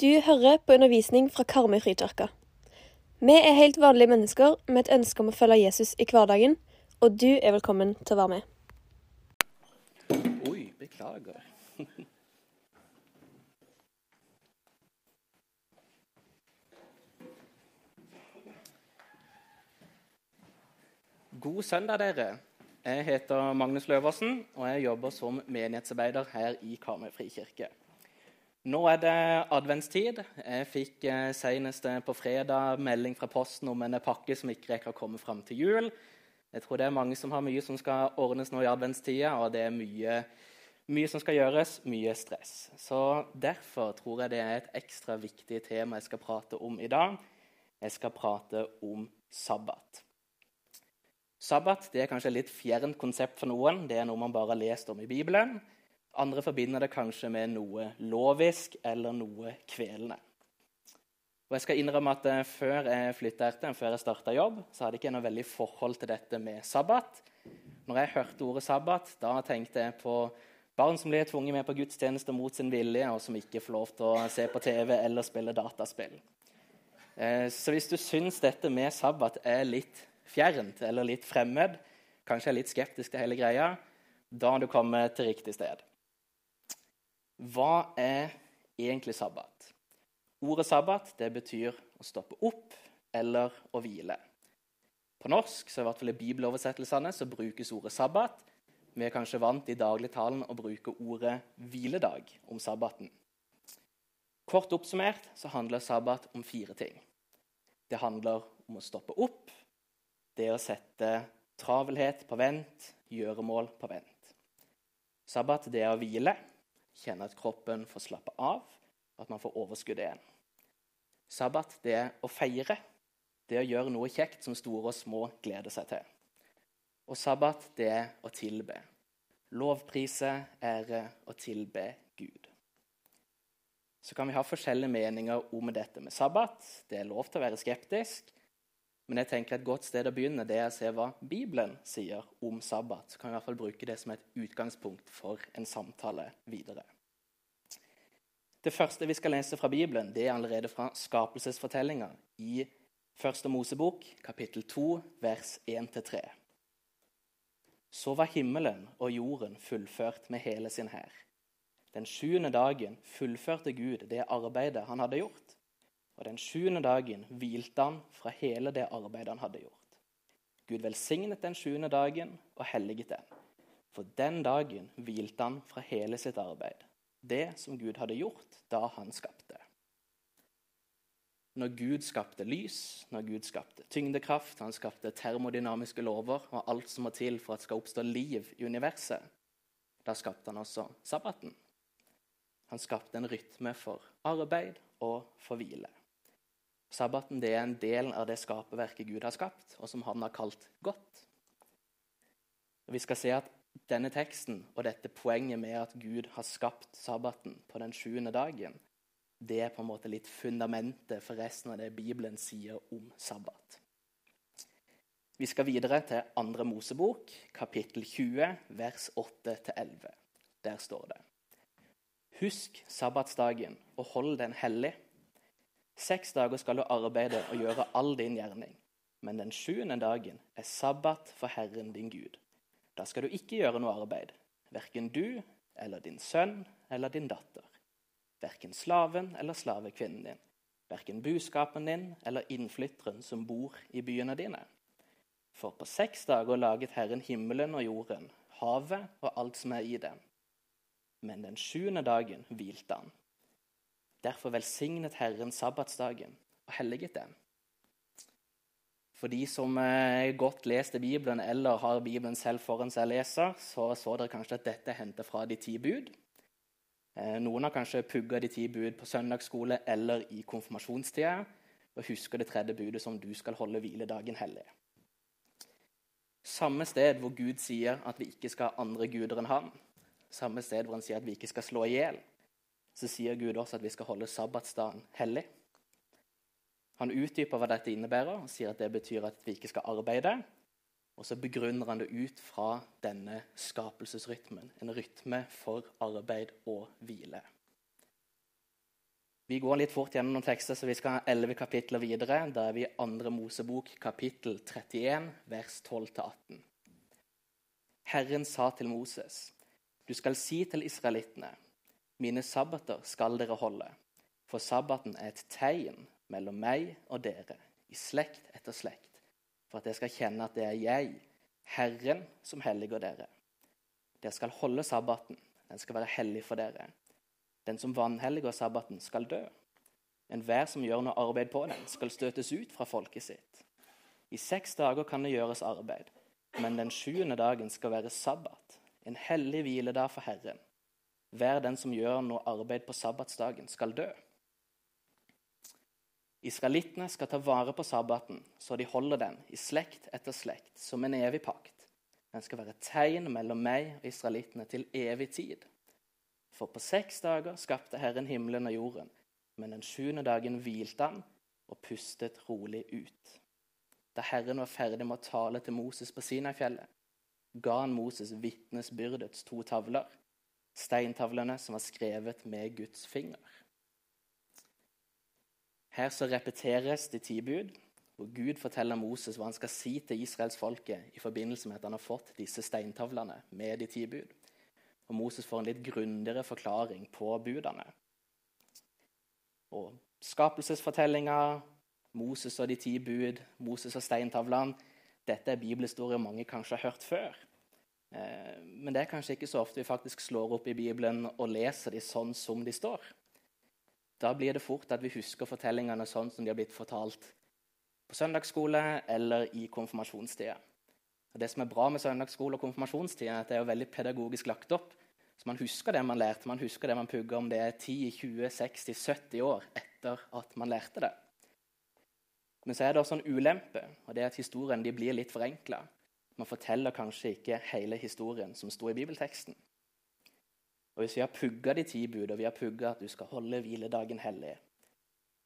Du hører på undervisning fra Karmøy frikirke. Vi er helt vanlige mennesker med et ønske om å følge Jesus i hverdagen, og du er velkommen til å være med. Oi, beklager. God søndag, dere. Jeg heter Magnus Løversen, og jeg jobber som menighetsarbeider her i Karmøy frikirke. Nå er det adventstid. Jeg fikk eh, senest eh, på fredag melding fra Posten om en pakke som ikke rekker å komme fram til jul. Jeg tror det er mange som har mye som skal ordnes nå i adventstida, og det er mye, mye som skal gjøres, mye stress. Så Derfor tror jeg det er et ekstra viktig tema jeg skal prate om i dag. Jeg skal prate om sabbat. Sabbat er kanskje et litt fjernt konsept for noen. Det er noe man bare har lest om i Bibelen. Andre forbinder det kanskje med noe lovisk eller noe kvelende. Og jeg skal innrømme at eh, Før jeg flytta hit, før jeg starta jobb, så hadde jeg ikke noe veldig forhold til dette med sabbat. Når jeg hørte ordet sabbat, da tenkte jeg på barn som blir tvunget med på gudstjeneste mot sin vilje, og som ikke får lov til å se på TV eller spille dataspill. Eh, så hvis du syns dette med sabbat er litt fjernt eller litt fremmed, kanskje er litt skeptisk til hele greia, da har du kommet til riktig sted. Hva er egentlig sabbat? Ordet sabbat det betyr å stoppe opp eller å hvile. På norsk så i hvert fall i bibeloversettelsene så brukes ordet sabbat. Vi er kanskje vant i dagligtalen å bruke ordet hviledag om sabbaten. Kort oppsummert så handler sabbat om fire ting. Det handler om å stoppe opp, det å sette travelhet på vent, gjøremål på vent. Sabbat det er å hvile, kjenne at kroppen får slappe av, og at man får overskudd igjen. Sabbat det er å feire. Det er å gjøre noe kjekt som store og små gleder seg til. Og sabbat det er å tilbe. Lovprise, ære og tilbe Gud. Så kan vi ha forskjellige meninger om dette med sabbat. Det er lov til å være skeptisk. Men jeg tenker et godt sted å begynne det er å se hva Bibelen sier om sabbat. Så kan vi i hvert fall bruke det som et utgangspunkt for en samtale videre. Det første vi skal lese fra Bibelen, det er allerede fra skapelsesfortellinga i Første Mosebok, kapittel 2, vers 1-3. Så var himmelen og jorden fullført med hele sin hær. Den sjuende dagen fullførte Gud det arbeidet han hadde gjort. Og den sjuende dagen hvilte han fra hele det arbeidet han hadde gjort. Gud velsignet den sjuende dagen og helliget den. For den dagen hvilte han fra hele sitt arbeid, det som Gud hadde gjort da han skapte. Når Gud skapte lys, når Gud skapte tyngdekraft, han skapte termodynamiske lover og alt som må til for at det skal oppstå liv i universet, da skapte han også sabbaten. Han skapte en rytme for arbeid og for hvile. Sabbaten er en del av det skaperverket Gud har skapt, og som han har kalt godt. Og vi skal se at denne teksten og dette poenget med at Gud har skapt sabbaten på den sjuende dagen, det er på en måte litt fundamentet for resten av det Bibelen sier om sabbat. Vi skal videre til andre Mosebok, kapittel 20, vers 8-11. Der står det Husk sabbatsdagen og hold den hellig. Seks dager skal du arbeide og gjøre all din gjerning. Men den sjuende dagen er sabbat for Herren din Gud. Da skal du ikke gjøre noe arbeid, verken du eller din sønn eller din datter. Verken slaven eller slavekvinnen din. Verken buskapen din eller innflytteren som bor i byene dine. For på seks dager laget Herren himmelen og jorden, havet og alt som er i dem. Men den sjuende dagen hvilte han. Derfor velsignet Herren sabbatsdagen og helliget den. For de som er godt leste Bibelen eller har Bibelen selv foran seg leser, så så dere kanskje at dette er hentet fra de ti bud. Eh, noen har kanskje pugga de ti bud på søndagsskole eller i konfirmasjonstida og husker det tredje budet som du skal holde hviledagen hellig. Samme sted hvor Gud sier at vi ikke skal ha andre guder enn ham, samme sted hvor han sier at vi ikke skal slå i hjel, så sier Gud også at vi skal holde sabbatsdagen hellig. Han utdyper hva dette innebærer og sier at det betyr at vi ikke skal arbeide. Og så begrunner han det ut fra denne skapelsesrytmen, en rytme for arbeid og hvile. Vi går litt fort gjennom noen tekster, så vi skal ha elleve kapitler videre. Da er vi i andre Mosebok, kapittel 31, vers 12-18. Herren sa til Moses, du skal si til israelittene, mine sabbater skal dere holde, for sabbaten er et tegn mellom meg og dere, i slekt etter slekt, for at dere skal kjenne at det er jeg, Herren, som helliger dere. Dere skal holde sabbaten, den skal være hellig for dere. Den som vanhelliger sabbaten, skal dø. Enhver som gjør noe arbeid på den, skal støtes ut fra folket sitt. I seks dager kan det gjøres arbeid, men den sjuende dagen skal være sabbat, en hellig hviledag for Herren. Hver den som gjør noe arbeid på sabbatsdagen, skal dø. Israelittene skal ta vare på sabbaten, så de holder den i slekt etter slekt, som en evig pakt. Den skal være tegn mellom meg og israelittene til evig tid. For på seks dager skapte Herren himmelen og jorden, men den sjuende dagen hvilte han og pustet rolig ut. Da Herren var ferdig med å tale til Moses på Sinai-fjellet, ga han Moses vitnesbyrdets to tavler, steintavlene som var skrevet med Guds finger. Her så repeteres de ti bud, hvor Gud forteller Moses hva han skal si til israelsfolket i forbindelse med at han har fått disse steintavlene med de ti bud. Og Moses får en litt grundigere forklaring på budene. Og skapelsesfortellinga, Moses og de ti bud, Moses og steintavlene Dette er bibelhistorier mange kanskje har hørt før. Eh, men det er kanskje ikke så ofte vi faktisk slår opp i Bibelen og leser de sånn som de står. Da blir det fort at vi husker fortellingene sånn som de har blitt fortalt på søndagsskole eller i konfirmasjonstida. Og det som er bra med søndagsskole og konfirmasjonstida, er at det er veldig pedagogisk lagt opp. Så man husker det man lærte, man husker det man pugga, om det er 10, 20, 60, 70 år etter at man lærte det. Men så er det også en ulempe, og det er at historien blir litt forenkla. Man forteller kanskje ikke hele historien som sto i bibelteksten. Og Hvis vi har pugga de ti bud, og vi har pugga at du skal holde hviledagen hellig,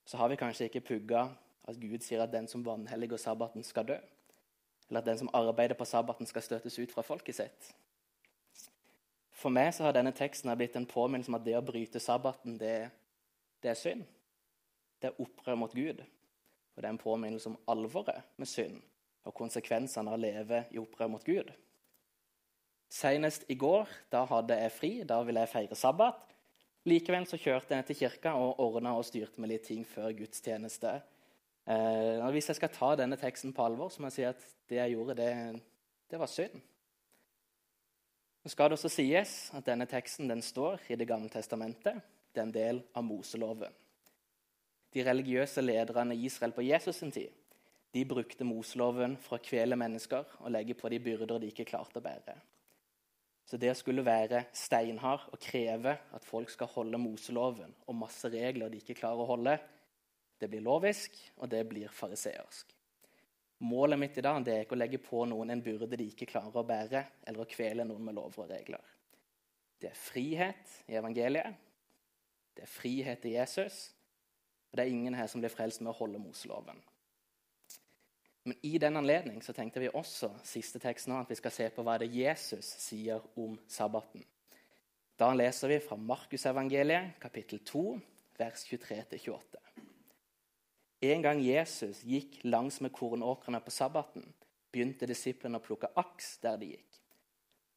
så har vi kanskje ikke pugga at Gud sier at den som vanhelliger sabbaten, skal dø. Eller at den som arbeider på sabbaten, skal støtes ut fra folket sitt. For meg så har denne teksten blitt en påminnelse om at det å bryte sabbaten, det, det er synd. Det er opprør mot Gud. Og det er en påminnelse om alvoret med synd og konsekvensene av å leve i opprør mot Gud. Senest i går, da hadde jeg fri, da ville jeg feire sabbat. Likevel så kjørte jeg til kirka og ordna og styrte med litt ting før gudstjeneste. Eh, hvis jeg skal ta denne teksten på alvor, så må jeg si at det jeg gjorde, det, det var synd. Nå skal det også sies at denne teksten den står i Det gamle testamentet. Det er en del av Moseloven. De religiøse lederne i Israel på Jesus' sin tid de brukte Moseloven for å kvele mennesker og legge på de byrder de ikke klarte å bære. Så det skulle være steinhard og kreve at folk skal holde Moseloven og masse regler de ikke klarer å holde, det blir lovisk, og det blir fariseersk. Målet mitt i dag er ikke å legge på noen en byrde de ikke klarer å bære, eller å kvele noen med lover og regler. Det er frihet i evangeliet. Det er frihet i Jesus. Og det er ingen her som blir frelst med å holde Moseloven. Men i den anledning så tenkte vi også siste tekst nå, at vi skal se på hva det Jesus sier om sabbaten. Da leser vi fra Markusevangeliet, kapittel 2, vers 23-28. En gang Jesus gikk langs med kornåkrene på sabbaten, begynte disiplene å plukke aks der de gikk.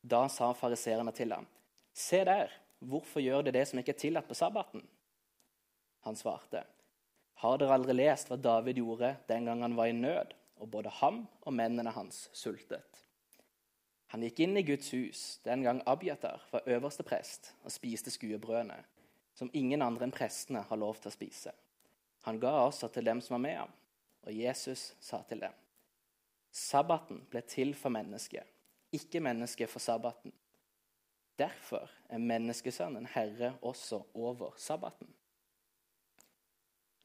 Da sa fariseerne til ham, 'Se der, hvorfor gjør de det som ikke er tillatt på sabbaten?' Han svarte, 'Har dere aldri lest hva David gjorde den gang han var i nød, og både ham og mennene hans sultet?' Han gikk inn i Guds hus den gang Abiatar var øverste prest, og spiste skuebrødene, som ingen andre enn prestene har lov til å spise. Han ga også til dem som var med ham, og Jesus sa til dem.: Sabbaten ble til for mennesket, ikke mennesket for sabbaten. Derfor er menneskesønnen herre også over sabbaten.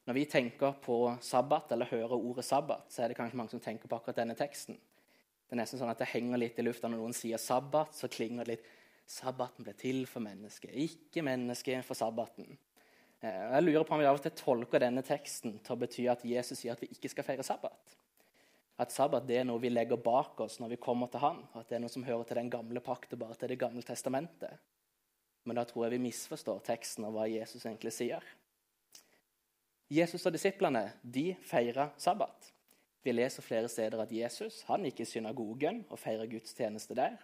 Når vi tenker på sabbat eller hører ordet sabbat, så er det kanskje mange som tenker på akkurat denne teksten. Det er nesten sånn at det henger litt i lufta når noen sier sabbat, så klinger det litt Sabbaten ble til for mennesket, ikke mennesket for sabbaten. Eh, jeg lurer på om vi av og til tolker denne teksten til å bety at Jesus sier at vi ikke skal feire sabbat. At sabbat det er noe vi legger bak oss når vi kommer til Han. At det er noe som hører til den gamle pakt og bare til Det gamle testamentet. Men da tror jeg vi misforstår teksten og hva Jesus egentlig sier. Jesus og disiplene de feira sabbat. Vi leser flere steder at Jesus han gikk i synagogen og feira gudstjeneste der.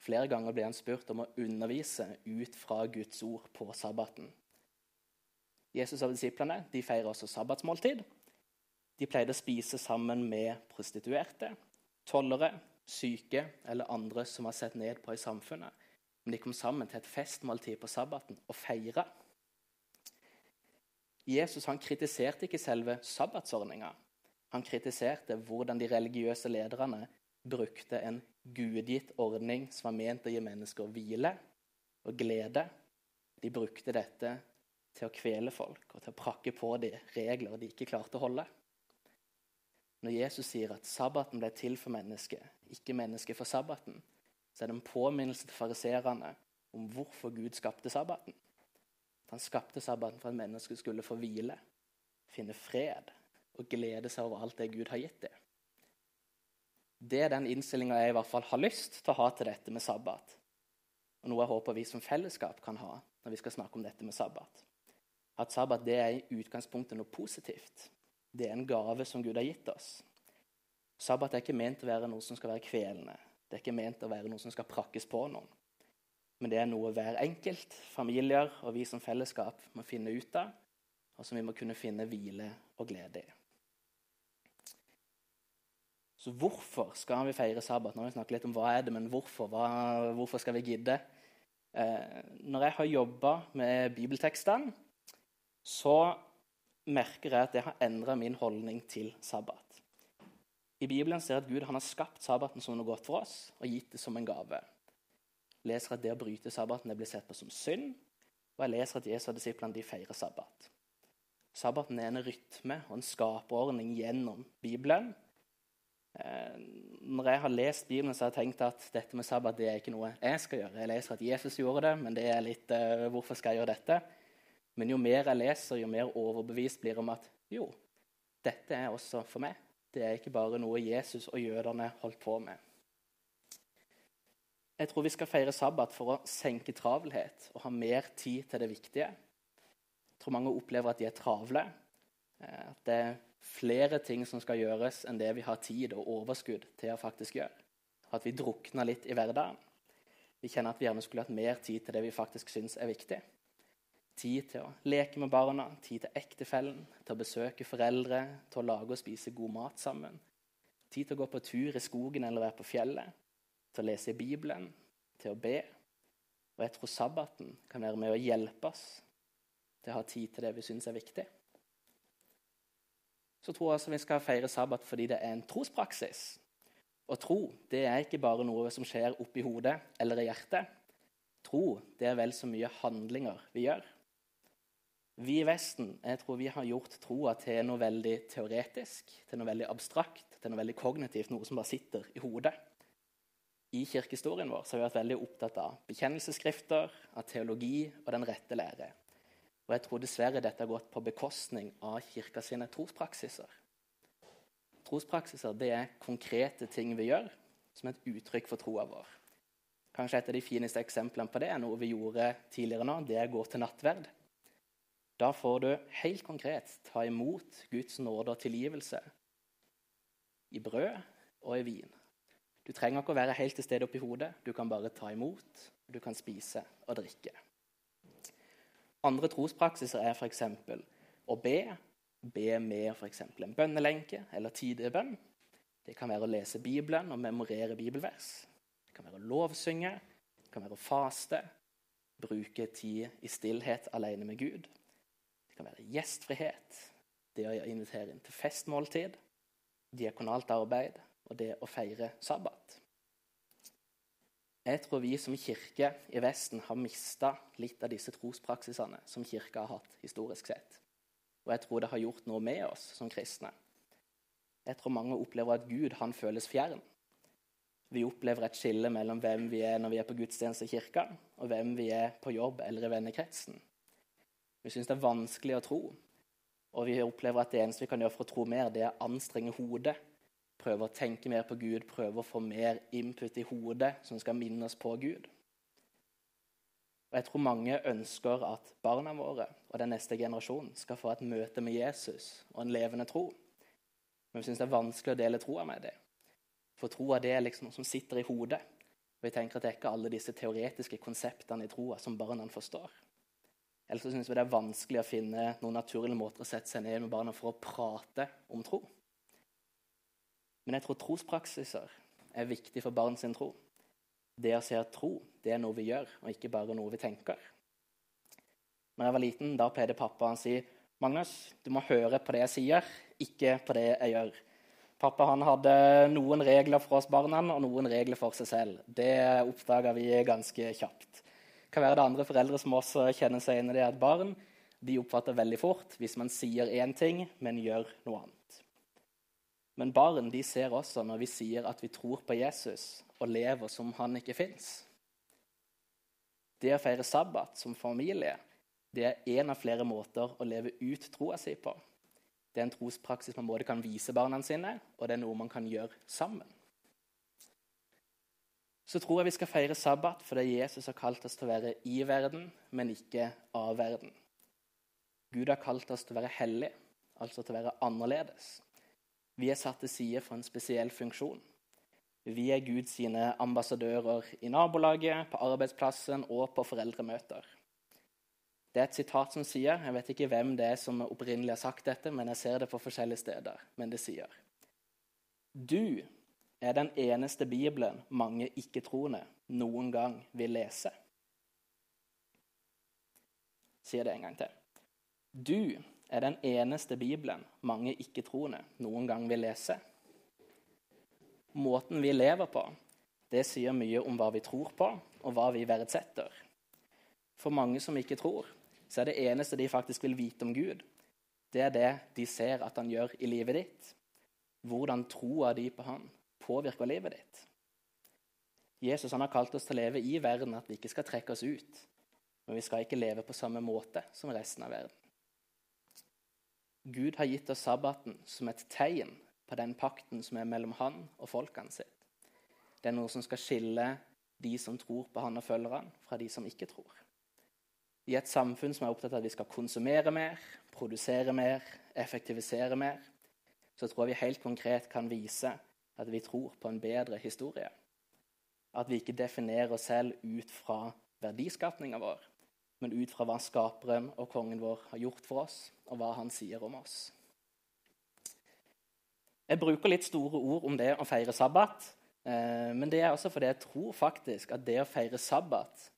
Flere ganger ble han spurt om å undervise ut fra Guds ord på sabbaten. Jesus og disiplene de feirer også sabbatsmåltid. De pleide å spise sammen med prostituerte, tollere, syke eller andre som var sett ned på i samfunnet. Men de kom sammen til et festmåltid på sabbaten og feira. Jesus han kritiserte ikke selve sabbatsordninga. Han kritiserte hvordan de religiøse lederne brukte en gudgitt ordning som var ment å gi mennesker hvile og glede. De brukte dette til å kvele folk og til å prakke på de regler de ikke klarte å holde. Når Jesus sier at sabbaten ble til for mennesket, ikke mennesket for sabbaten, så er det en påminnelse til fariserene om hvorfor Gud skapte sabbaten. Han skapte sabbaten for at mennesket skulle få hvile, finne fred og glede seg over alt det Gud har gitt dem. Det er den innstillinga jeg i hvert fall har lyst til å ha til dette med sabbat. Og noe jeg håper vi som fellesskap kan ha når vi skal snakke om dette med sabbat. At sabbat det er i utgangspunktet noe positivt. Det er en gave som Gud har gitt oss. Sabbat er ikke ment å være noe som skal være kvelende. Det er ikke ment å være noe som skal prakkes på noen. Men det er noe hver enkelt, familier og vi som fellesskap må finne ut av, og som vi må kunne finne hvile og glede i. Så hvorfor skal vi feire sabbat? Nå har vi snakket litt om hva er det, men hvorfor, hva, hvorfor skal vi gidde? Eh, når jeg har jobba med bibeltekstene, så merker jeg at det har endra min holdning til sabbat. I Bibelen ser jeg at Gud har skapt sabbaten som noe godt for oss og gitt det som en gave leser at det å bryte sabbaten blir sett på som synd. Og jeg leser at Jesus og disiplene de feirer sabbat. Sabbaten er en rytme og en skaperordning gjennom Bibelen. Eh, når jeg har lest Bibelen, så har jeg tenkt at dette med sabbat det er ikke noe jeg skal gjøre. Jeg leser at Jesus gjorde det, men det er litt uh, hvorfor skal jeg gjøre dette? Men jo mer jeg leser, jo mer overbevist blir jeg om at jo, dette er også for meg. Det er ikke bare noe Jesus og jødene holdt på med. Jeg tror vi skal feire sabbat for å senke travelhet og ha mer tid til det viktige. Jeg tror mange opplever at de er travle. Eh, at det er flere ting som skal gjøres enn det vi har tid og overskudd til å faktisk gjøre. At vi drukner litt i hverdagen. Vi kjenner at vi gjerne skulle hatt mer tid til det vi faktisk syns er viktig. Tid til å leke med barna, tid til ektefellen, til å besøke foreldre, til å lage og spise god mat sammen. Tid til å gå på tur i skogen eller være på fjellet til å lese Bibelen, til å be. Og jeg tror sabbaten kan være med å hjelpe oss til å ha tid til det vi syns er viktig. Så tror jeg altså vi skal feire sabbat fordi det er en trospraksis. Og tro det er ikke bare noe som skjer oppi hodet eller i hjertet. Tro det er vel så mye handlinger vi gjør. Vi i Vesten jeg tror vi har gjort troa til noe veldig teoretisk, til noe veldig abstrakt, til noe veldig kognitivt, noe som bare sitter i hodet i kirkehistorien vår har vi vært veldig opptatt av bekjennelsesskrifter, av teologi og den rette lære. Og jeg tror dessverre dette har gått på bekostning av kirka sine trospraksiser. Trospraksiser det er konkrete ting vi gjør som et uttrykk for troa vår. Kanskje et av de fineste eksemplene på det er noe vi gjorde tidligere nå. Det er å gå til nattverd. Da får du helt konkret ta imot Guds nåde og tilgivelse i brød og i vin. Du trenger ikke å være helt til stede oppi hodet. Du kan bare ta imot, du kan spise og drikke. Andre trospraksiser er f.eks. å be. Be med f.eks. en bønnelenke eller tidebønn. Det kan være å lese Bibelen og memorere bibelvers. Det kan være å lovsynge, det kan være å faste, bruke tid i stillhet alene med Gud. Det kan være gjestfrihet, det å invitere inn til festmåltid, diakonalt arbeid, og det å feire sabbat. Jeg tror vi som kirke i Vesten har mista litt av disse trospraksisene som kirka har hatt historisk sett. Og jeg tror det har gjort noe med oss som kristne. Jeg tror mange opplever at Gud han føles fjern. Vi opplever et skille mellom hvem vi er når vi er på gudstjeneste i kirka, og hvem vi er på jobb eller i vennekretsen. Vi syns det er vanskelig å tro, og vi opplever at det eneste vi kan gjøre for å tro mer, det er å anstrenge hodet prøve å tenke mer på Gud, prøve å få mer input i hodet som skal minne oss på Gud. Og jeg tror mange ønsker at barna våre og den neste generasjonen skal få et møte med Jesus og en levende tro. Men vi syns det er vanskelig å dele troa med dem. For troa er liksom noe som sitter i hodet. Og vi tenker at det er ikke alle disse teoretiske konseptene i troa som barna forstår. Eller så syns vi det er vanskelig å finne noen naturlige måter å sette seg ned med barna for å prate om tro. Men jeg tror trospraksiser er viktig for barn sin tro. Det å se at tro det er noe vi gjør, og ikke bare noe vi tenker. Når jeg var liten, da pleide pappa å si Magnus, du må høre på det jeg sier, ikke på det jeg gjør. Pappa han hadde noen regler for oss barna og noen regler for seg selv. Det oppdaga vi ganske kjapt. Det kan være det andre foreldre som også kjenner seg inn i det at barn de oppfatter veldig fort hvis man sier én ting, men gjør noe annet. Men barn de ser også når vi sier at vi tror på Jesus og lever som han ikke fins. Det å feire sabbat som familie det er én av flere måter å leve ut troa si på. Det er en trospraksis man både kan vise barna sine, og det er noe man kan gjøre sammen. Så tror jeg vi skal feire sabbat fordi Jesus har kalt oss til å være i verden, men ikke av verden. Gud har kalt oss til å være hellig, altså til å være annerledes. Vi er satt til side for en spesiell funksjon. Vi er Guds ambassadører i nabolaget, på arbeidsplassen og på foreldremøter. Det er et sitat som sier Jeg vet ikke hvem det er som opprinnelig har sagt dette, men jeg ser det på forskjellige steder. Men det sier Du er den eneste Bibelen mange ikke-troende noen gang vil lese. Sier det en gang til. Du er den eneste Bibelen mange ikke-troende noen gang vil lese. Måten vi lever på, det sier mye om hva vi tror på, og hva vi verdsetter. For mange som ikke tror, så er det eneste de faktisk vil vite om Gud, det er det de ser at han gjør i livet ditt. Hvordan troa di på han påvirker livet ditt. Jesus han har kalt oss til å leve i verden, at vi ikke skal trekke oss ut. Men vi skal ikke leve på samme måte som resten av verden. Gud har gitt oss sabbaten som et tegn på den pakten som er mellom han og folkene sitt. Det er noe som skal skille de som tror på han og følger han, fra de som ikke tror. I et samfunn som er opptatt av at vi skal konsumere mer, produsere mer, effektivisere mer, så tror jeg vi helt konkret kan vise at vi tror på en bedre historie. At vi ikke definerer oss selv ut fra verdiskapninga vår, men ut fra hva Skaperen og kongen vår har gjort for oss, og hva han sier om oss. Jeg bruker litt store ord om det å feire sabbat, eh, men det er også fordi jeg tror faktisk at det å feire sabbat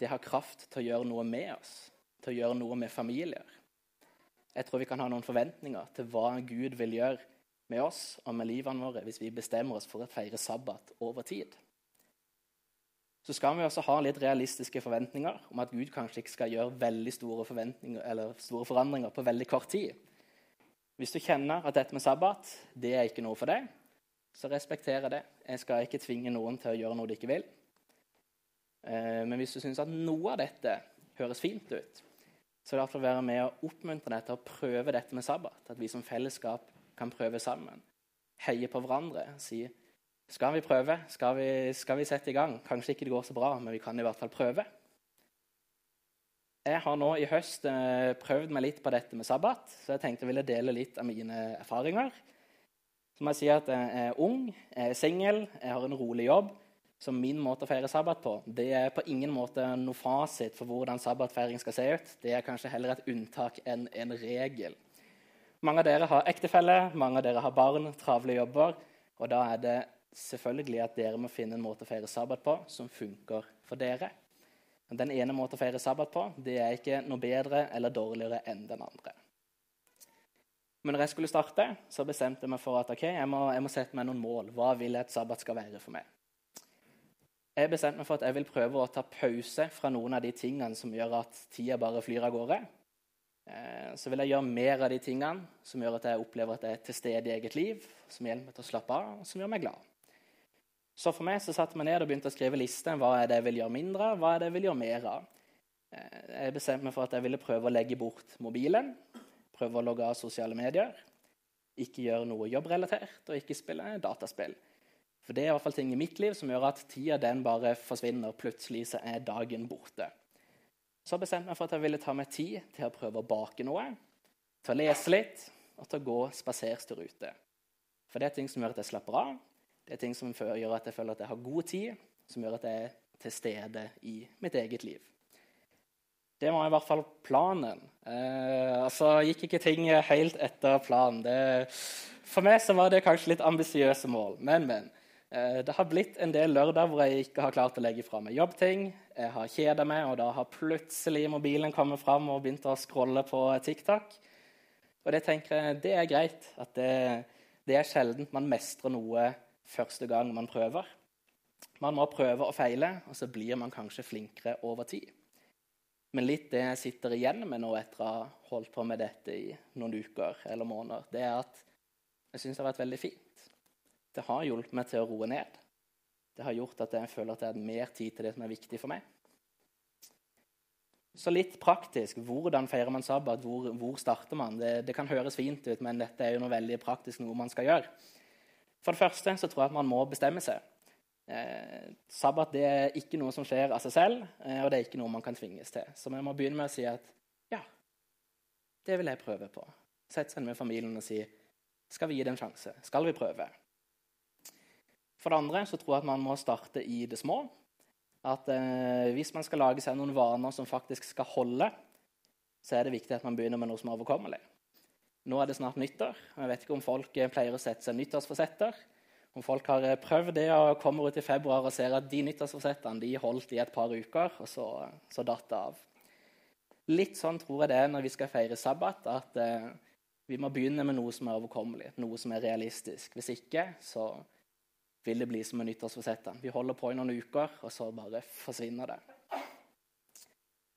det har kraft til å gjøre noe med oss, til å gjøre noe med familier. Jeg tror vi kan ha noen forventninger til hva Gud vil gjøre med oss og med livene våre hvis vi bestemmer oss for å feire sabbat over tid. Så skal vi også ha litt realistiske forventninger om at Gud kanskje ikke skal gjøre veldig store, store forandringer på veldig kort tid. Hvis du kjenner at dette med sabbat det er ikke noe for deg, så respekterer det. Jeg skal ikke tvinge noen til å gjøre noe de ikke vil. Eh, men hvis du syns at noe av dette høres fint ut, så er det iallfall være med og oppmuntre deg til å prøve dette med sabbat. At vi som fellesskap kan prøve sammen. Heie på hverandre. Si skal vi prøve? Skal vi, skal vi sette i gang? Kanskje ikke det går så bra, men vi kan i hvert fall prøve. Jeg har nå i høst eh, prøvd meg litt på dette med sabbat, så jeg tenkte jeg ville dele litt av mine erfaringer. Så må jeg si at jeg er ung, jeg er singel, jeg har en rolig jobb Så min måte å feire sabbat på. Det er på ingen måte noe fasit for hvordan sabbatfeiring skal se ut. Det er kanskje heller et unntak enn en regel. Mange av dere har ektefelle, mange av dere har barn, travle jobber. Og da er det selvfølgelig at dere må finne en måte å feire sabbat på som funker for dere. Den ene måten å feire sabbat på det er ikke noe bedre eller dårligere enn den andre. Men når jeg skulle starte, så bestemte jeg meg for at okay, jeg, må, jeg må sette meg noen mål. Hva vil jeg at sabbat skal være for meg? Jeg bestemte meg for at jeg vil prøve å ta pause fra noen av de tingene som gjør at tida bare flyr av gårde. Eh, så vil jeg gjøre mer av de tingene som gjør at jeg opplever at jeg er til stede i eget liv, som hjelper meg til å slappe av, og som gjør meg glad. Så for meg så satte jeg meg ned og begynte å skrive liste. Hva er det jeg vil gjøre mindre av, hva er det jeg vil gjøre mer av? Eh, jeg bestemte meg for at jeg ville prøve å legge bort mobilen. Prøve å logge av sosiale medier. Ikke gjøre noe jobbrelatert, og ikke spille dataspill. For det er i hvert fall ting i mitt liv som gjør at tida den bare forsvinner. Plutselig så er dagen borte. Så bestemte jeg meg for at jeg ville ta meg tid til å prøve å bake noe, til å lese litt og til å gå spaserstur ute. For det er ting som gjør at jeg slapper av, det er ting som gjør at jeg føler at jeg har god tid, som gjør at jeg er til stede i mitt eget liv. Det var i hvert fall planen. Eh, altså gikk ikke ting helt etter planen. Det, for meg så var det kanskje litt ambisiøse mål, men, men. Eh, det har blitt en del lørdag hvor jeg ikke har klart å legge fra meg jobbting. Jeg har kjeda meg, og da har plutselig mobilen kommet fram og begynt å scrolle på TikTok. Og det tenker jeg, det er greit. at det, det er sjelden man mestrer noe første gang man prøver. Man må prøve og feile, og så blir man kanskje flinkere over tid. Men litt det jeg sitter igjen med nå etter å ha holdt på med dette i noen uker eller måneder, det er at jeg syns det har vært veldig fint. Det har hjulpet meg til å roe ned. Det har gjort at jeg føler at jeg har mer tid til det som er viktig for meg. Så litt praktisk. Hvordan feirer man sabbat? Hvor, hvor starter man? Det, det, kan høres fint ut, men dette er jo noe veldig praktisk noe man skal gjøre. For det første så tror jeg at man må bestemme seg. Eh, sabbat det er ikke noe som skjer av seg selv, eh, og det er ikke noe man kan tvinges til. Så vi må begynne med å si at ja, det vil jeg prøve på. Sette seg ned med familien og si skal vi gi det en sjanse? Skal vi prøve? For det andre så tror jeg at man må starte i det små. At eh, Hvis man skal lage seg noen vaner som faktisk skal holde, så er det viktig at man begynner med noe som er overkommelig. Nå er det snart nyttår. og Jeg vet ikke om folk pleier å sette seg nyttårsforsetter. Om folk har eh, prøvd det og kommer ut i februar og ser at de nyttårsforsettene de holdt i et par uker, og så, så datt det av. Litt sånn tror jeg det er når vi skal feire sabbat, at eh, vi må begynne med noe som er overkommelig, noe som er realistisk. Hvis ikke, så vil det bli som med nyttårsforsettene. Vi holder på i noen uker, og så bare forsvinner det.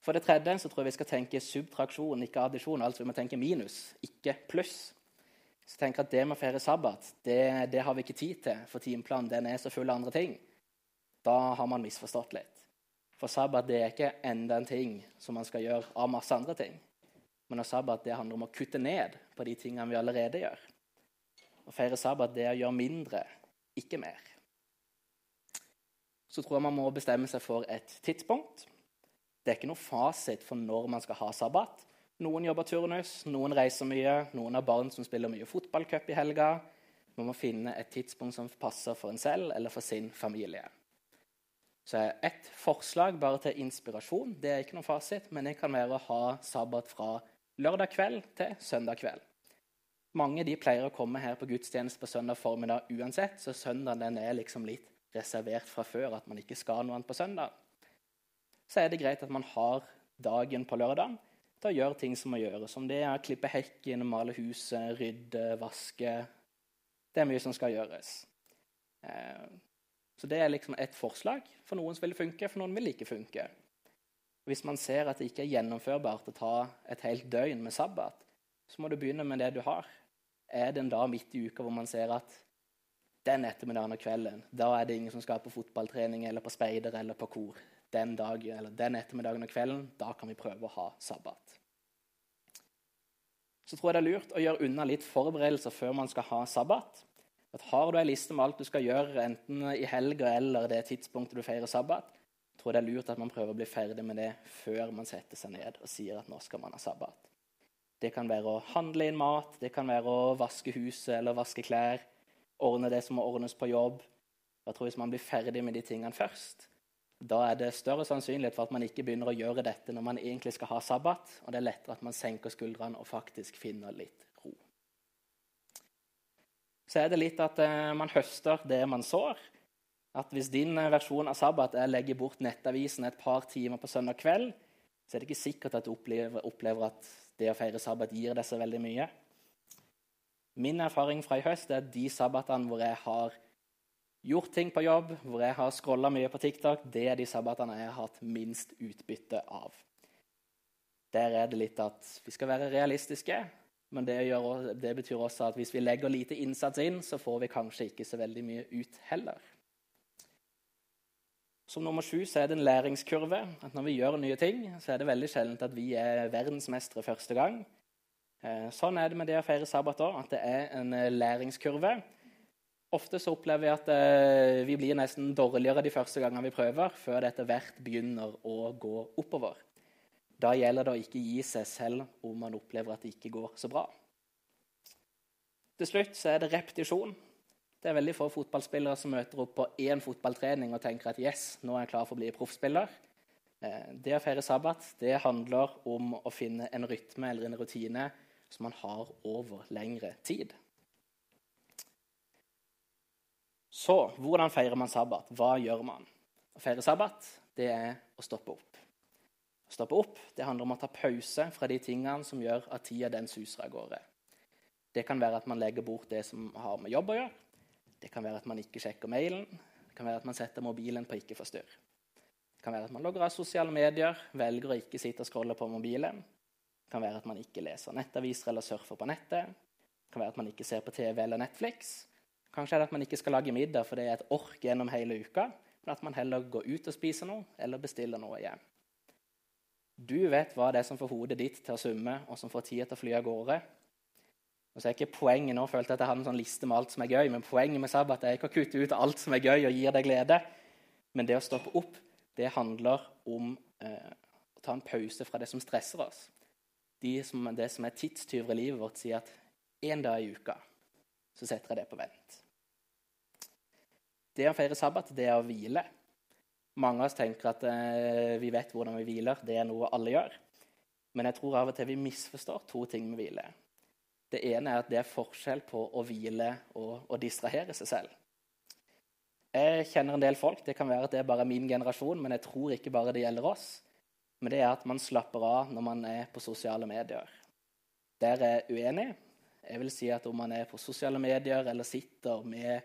For det tredje så tror jeg vi skal tenke subtraksjon, ikke addisjon. Altså vi må tenke minus, ikke pluss. Så jeg at det med å feire sabbat det, det, har vi ikke tid til, for timeplanen den er så full av andre ting. Da har man misforstått litt. For sabbat det er ikke enda en ting som man skal gjøre av masse andre ting. Men sabbat det handler om å kutte ned på de tingene vi allerede gjør. Å feire sabbat det er å gjøre mindre, ikke mer. Så tror jeg man må bestemme seg for et tidspunkt. Det er ikke noe fasit for når man skal ha sabbat. Noen jobber turnus, noen reiser mye, noen har barn som spiller mye fotballcup i helga. Man må finne et tidspunkt som passer for en selv eller for sin familie. Så ett forslag bare til inspirasjon. Det er ikke noen fasit, men det kan være å ha sabbat fra lørdag kveld til søndag kveld. Mange de pleier å komme her på gudstjeneste på søndag formiddag uansett, så søndagen er liksom litt reservert fra før, at man ikke skal noe annet på søndag. Så er det greit at man har dagen på lørdag til å gjøre ting som må gjøres. Om det er å klippe hekken, male huset, rydde, vaske Det er mye som skal gjøres. Eh, så det er liksom et forslag. For noen vil det funke, for noen vil ikke funke. Hvis man ser at det ikke er gjennomførbart å ta et helt døgn med sabbat, så må du begynne med det du har. Er det en dag midt i uka hvor man ser at den ettermiddagen og kvelden, da er det ingen som skal på fotballtrening eller på speider eller på kor den, dagen, eller den ettermiddagen og kvelden, da kan vi prøve å ha sabbat. Så tror jeg det er lurt å gjøre unna litt forberedelser før man skal ha sabbat. At Har du ei liste med alt du skal gjøre, enten i helga eller det tidspunktet du feirer sabbat, tror jeg det er lurt at man prøver å bli ferdig med det før man setter seg ned og sier at nå skal man ha sabbat. Det kan være å handle inn mat, det kan være å vaske huset eller vaske klær, ordne det som må ordnes på jobb. Jeg tror Hvis man blir ferdig med de tingene først, da er det større sannsynlighet for at man ikke begynner å gjøre dette når man egentlig skal ha sabbat, og det er lettere at man senker skuldrene og faktisk finner litt ro. Så er det litt at eh, man høster det man sår. At Hvis din eh, versjon av sabbat er å legge bort nettavisen et par timer på søndag kveld, så er det ikke sikkert at du opplever, opplever at det å feire sabbat gir deg så veldig mye. Min erfaring fra i høst er at de sabbatene hvor jeg har gjort ting på jobb, hvor jeg har scrolla mye på TikTok, det er de sabbatene jeg har hatt minst utbytte av. Der er det litt at vi skal være realistiske, men det, gjør, det, betyr også at hvis vi legger lite innsats inn, så får vi kanskje ikke så veldig mye ut heller. Som nummer sju så er det en læringskurve. at Når vi gjør nye ting, så er det veldig sjelden at vi er verdensmestere første gang. Eh, sånn er det med det å feire sabbat òg, at det er en eh, læringskurve. Ofte så opplever vi at eh, vi blir nesten dårligere de første gangene vi prøver, før det etter hvert begynner å gå oppover. Da gjelder det å ikke gi seg selv om man opplever at det ikke går så bra. Til slutt så er det repetisjon. Det er veldig få fotballspillere som møter opp på én fotballtrening og tenker at yes, nå er jeg klar for å bli proffspiller. Eh, det å feire sabbat det handler om å finne en rytme eller en rutine som man har over lengre tid. Så hvordan feirer man sabbat? Hva gjør man? Å feire sabbat det er å stoppe opp. Å stoppe opp det handler om å ta pause fra de tingene som gjør at tida den suser av gårde. Det kan være at man legger bort det som har med jobb å gjøre. Det kan være at man ikke sjekker mailen. Det kan være at man setter mobilen på ikke forstyrr. Det kan være at man logger av sosiale medier, velger å ikke sitte og scrolle på mobilen. Det kan være at man ikke leser nettaviser eller surfer på nettet. Det kan være at man ikke ser på TV eller Netflix. Kanskje er det at man ikke skal lage middag for det er et ork gjennom hele uka, men at man heller går ut og spiser noe eller bestiller noe hjem. Du vet hva det er som får hodet ditt til å summe, og som får tida til å fly av gårde. Og så er ikke Poenget nå følte at jeg hadde en sånn liste med alt som er gøy, men poenget med sabbat er ikke å kutte ut alt som er gøy og gir deg glede. Men det å stoppe opp, det handler om eh, å ta en pause fra det som stresser oss. De som, det som er tidstyver i livet vårt, sier at én dag i uka så setter jeg det på vent. Det å feire sabbat, det er å hvile. Mange av oss tenker at eh, vi vet hvordan vi hviler. Det er noe alle gjør. Men jeg tror av og til vi misforstår to ting med hvile. Det ene er at det er forskjell på å hvile og å distrahere seg selv. Jeg kjenner en del folk. Det kan være at det er bare min generasjon, men jeg tror ikke bare det gjelder oss. Men det er at man slapper av når man er på sosiale medier. Der er jeg uenig. Jeg vil si at om man er på sosiale medier eller sitter med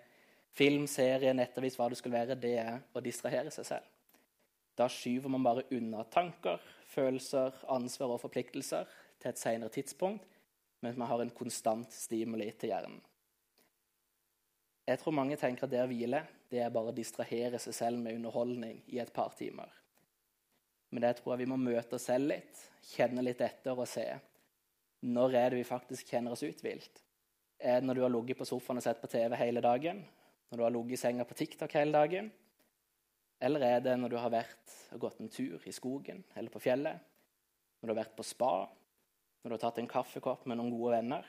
film, serie, nettavis, hva det skulle være, det er å distrahere seg selv. Da skyver man bare unna tanker, følelser, ansvar og forpliktelser til et senere tidspunkt mens man har en konstant stimuli til hjernen. Jeg tror mange tenker at det å hvile det er bare å distrahere seg selv med underholdning i et par timer. Men det tror jeg vi må møte oss selv litt, kjenne litt etter og se. Når er det vi faktisk kjenner oss uthvilt? Er det når du har ligget på sofaen og sett på TV hele dagen? Når du har ligget i senga på TikTok hele dagen? Eller er det når du har vært og gått en tur i skogen eller på fjellet? Når du har vært på spa? når du har tatt en kaffekopp med noen gode venner.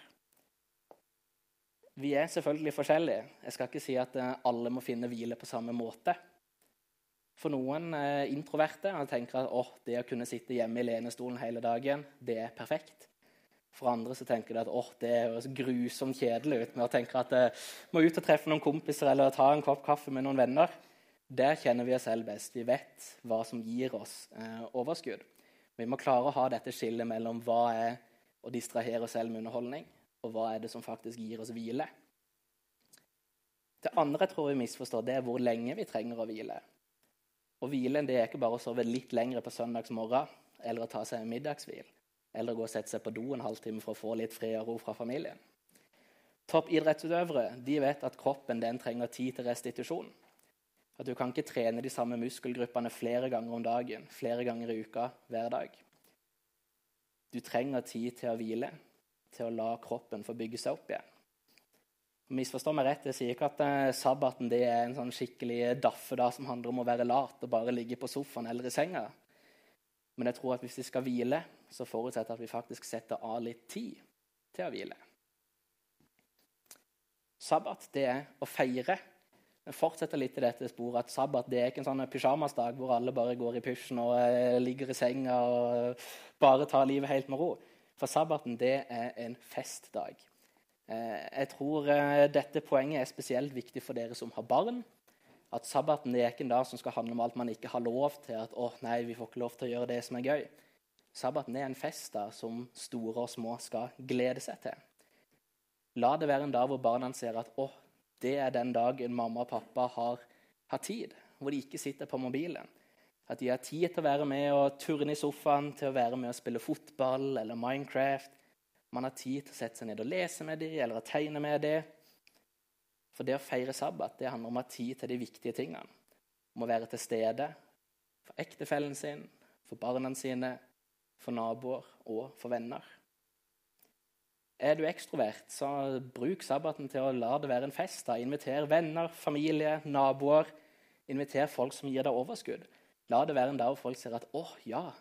Vi er selvfølgelig forskjellige. Jeg skal ikke si at eh, alle må finne hvile på samme måte. For noen er introverte tenker at det å kunne sitte hjemme i lenestolen hele dagen, det er perfekt. For andre så tenker de at oh, det høres grusomt kjedelig ut med å tenke at jeg eh, må ut og treffe noen kompiser eller ta en kopp kaffe med noen venner. Der kjenner vi oss selv best. Vi vet hva som gir oss eh, overskudd. Vi må klare å ha dette skillet mellom hva er å distrahere oss selv med underholdning, og hva er det som faktisk gir oss hvile. Det andre jeg tror vi misforstår, det er hvor lenge vi trenger å hvile. Å hvile det er ikke bare å sove litt lengre på søndagsmorgen eller å ta seg en middagshvil eller gå og sette seg på do en halvtime for å få litt fred og ro fra familien. Toppidrettsutøvere de vet at kroppen den trenger tid til restitusjon. At du kan ikke trene de samme muskelgruppene flere ganger om dagen, flere ganger i uka, hver dag. Du trenger tid til å hvile, til å la kroppen få bygge seg opp igjen. Misforstå meg rett, jeg sier ikke at eh, sabbaten er en sånn skikkelig daffedag som handler om å være lat og bare ligge på sofaen eller i senga. Men jeg tror at hvis vi skal hvile, så forutsetter at vi faktisk setter av litt tid til å hvile. Sabbat det er å feire fortsetter litt i dette sporet at sabbat det er ikke en sånn pysjamasdag hvor alle bare går i pysjen og eh, ligger i senga og bare tar livet helt med ro. For sabbaten det er en festdag. Eh, jeg tror eh, dette poenget er spesielt viktig for dere som har barn. At sabbaten det er ikke en dag som skal handle om alt man ikke har lov til. At å nei, vi får ikke lov til å gjøre det som er gøy. Sabbaten er en festdag som store og små skal glede seg til. La det være en dag hvor barna ser at å, det er den dagen mamma og pappa har, har, tid, hvor de ikke sitter på mobilen. At de har tid til å være med og turne i sofaen, til å være med og spille fotball eller Minecraft. Man har tid til å sette seg ned og lese med dem eller å tegne med dem. For det å feire sabbat det handler om å ha tid til de viktige tingene. Om å være til stede for ektefellen sin, for barna sine, for naboer og for venner. Er du ekstrovert, så bruk sabbaten til å la det være en fest. da. Inviter venner, familie, naboer. Inviter folk som gir deg overskudd. La det være en dag hvor folk ser at 'Å, ja,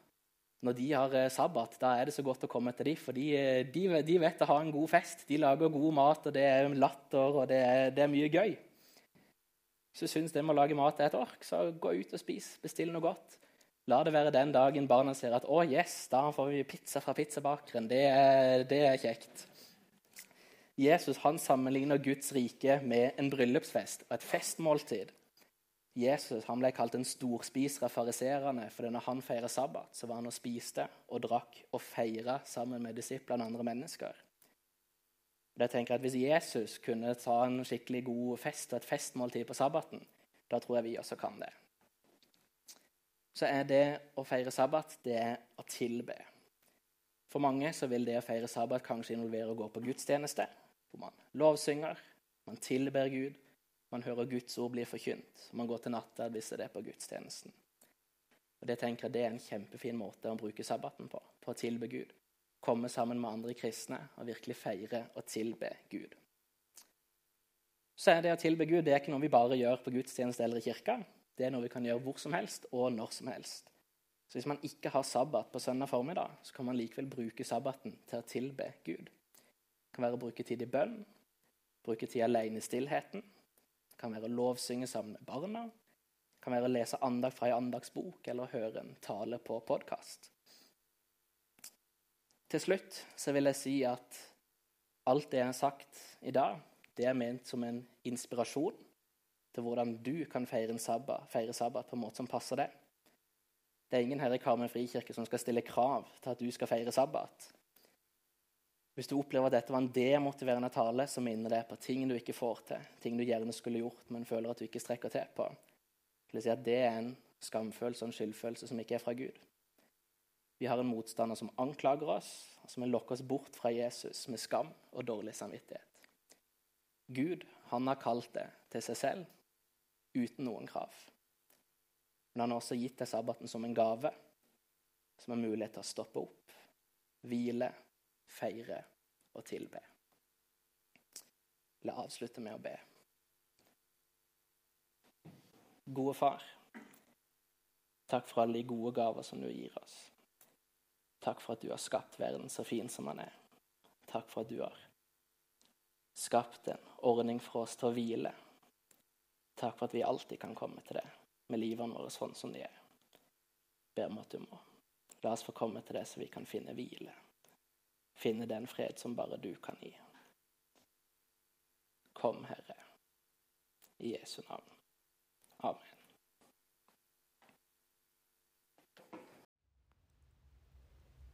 når de har eh, sabbat, da er det så godt å komme til dem, for de, eh, de, de vet å ha en god fest. De lager god mat, og det er latter, og det er, det er mye gøy. Hvis du syns det med å lage mat er et ork, så gå ut og spis. Bestill noe godt. La det være den dagen barna ser at 'Å, yes, da får vi pizza fra pizzabakeren'. Det det er kjekt. Jesus han sammenligner Guds rike med en bryllupsfest og et festmåltid. Jesus han ble kalt en storspiser av fariserene, for når han feiret sabbat, så var han og spiste og drakk og feira sammen med disiplene og andre mennesker. Jeg tenker at Hvis Jesus kunne ta en skikkelig god fest og et festmåltid på sabbaten, da tror jeg vi også kan det. Så er det å feire sabbat det er å tilbe. For mange så vil det å feire sabbat kanskje involvere å gå på gudstjeneste, hvor man lovsynger, man tilber Gud, man hører Guds ord bli forkynt. Man går til natta hvis det er på gudstjenesten. Og Det tenker jeg det er en kjempefin måte å bruke sabbaten på, på å tilbe Gud. Komme sammen med andre kristne og virkelig feire og tilbe Gud. Så er det å tilbe Gud det er ikke noe vi bare gjør på gudstjeneste eller i kirka. Det er noe vi kan gjøre hvor som helst og når som helst. Så Hvis man ikke har sabbat på søndag formiddag, så kan man likevel bruke sabbaten til å tilbe Gud. Det kan være å bruke tid i bønn, bruke tid alene i stillheten, Det kan være å lovsynge sammen med barna. Det kan være å lese andakt fra en andagsbok eller høre en tale på podkast. Til slutt så vil jeg si at alt det jeg har sagt i dag, det er ment som en inspirasjon til hvordan du kan feire, sabbat, feire sabbat på en måte som passer deg. Det er ingen her i Karmøy frikirke som skal stille krav til at du skal feire sabbat. Hvis du opplever at dette var en demotiverende tale, så minner det på ting du ikke får til, ting du gjerne skulle gjort, men føler at du ikke strekker til på. Vil si at det er en skamfølelse og en skyldfølelse som ikke er fra Gud. Vi har en motstander som anklager oss, som vil lokke oss bort fra Jesus med skam og dårlig samvittighet. Gud han har kalt det til seg selv uten noen krav. Men han har også gitt deg sabbaten som en gave, som en mulighet til å stoppe opp, hvile feire og tilbe. La avslutte med å be. Gode Far, takk for alle de gode gaver som du gir oss. Takk for at du har skapt verden så fin som den er. Takk for at du har skapt en ordning for oss til å hvile. Takk for at vi alltid kan komme til det med livene våre sånn som de er. Ber om at du må la oss få komme til det så vi kan finne hvile finne den fred som bare du kan gi. Kom, Herre, i Jesu navn. Amen.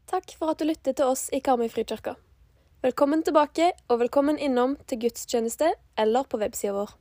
Takk for at du lyttet til oss i Karmøy frikirke. Velkommen tilbake, og velkommen innom til gudstjeneste eller på websida vår.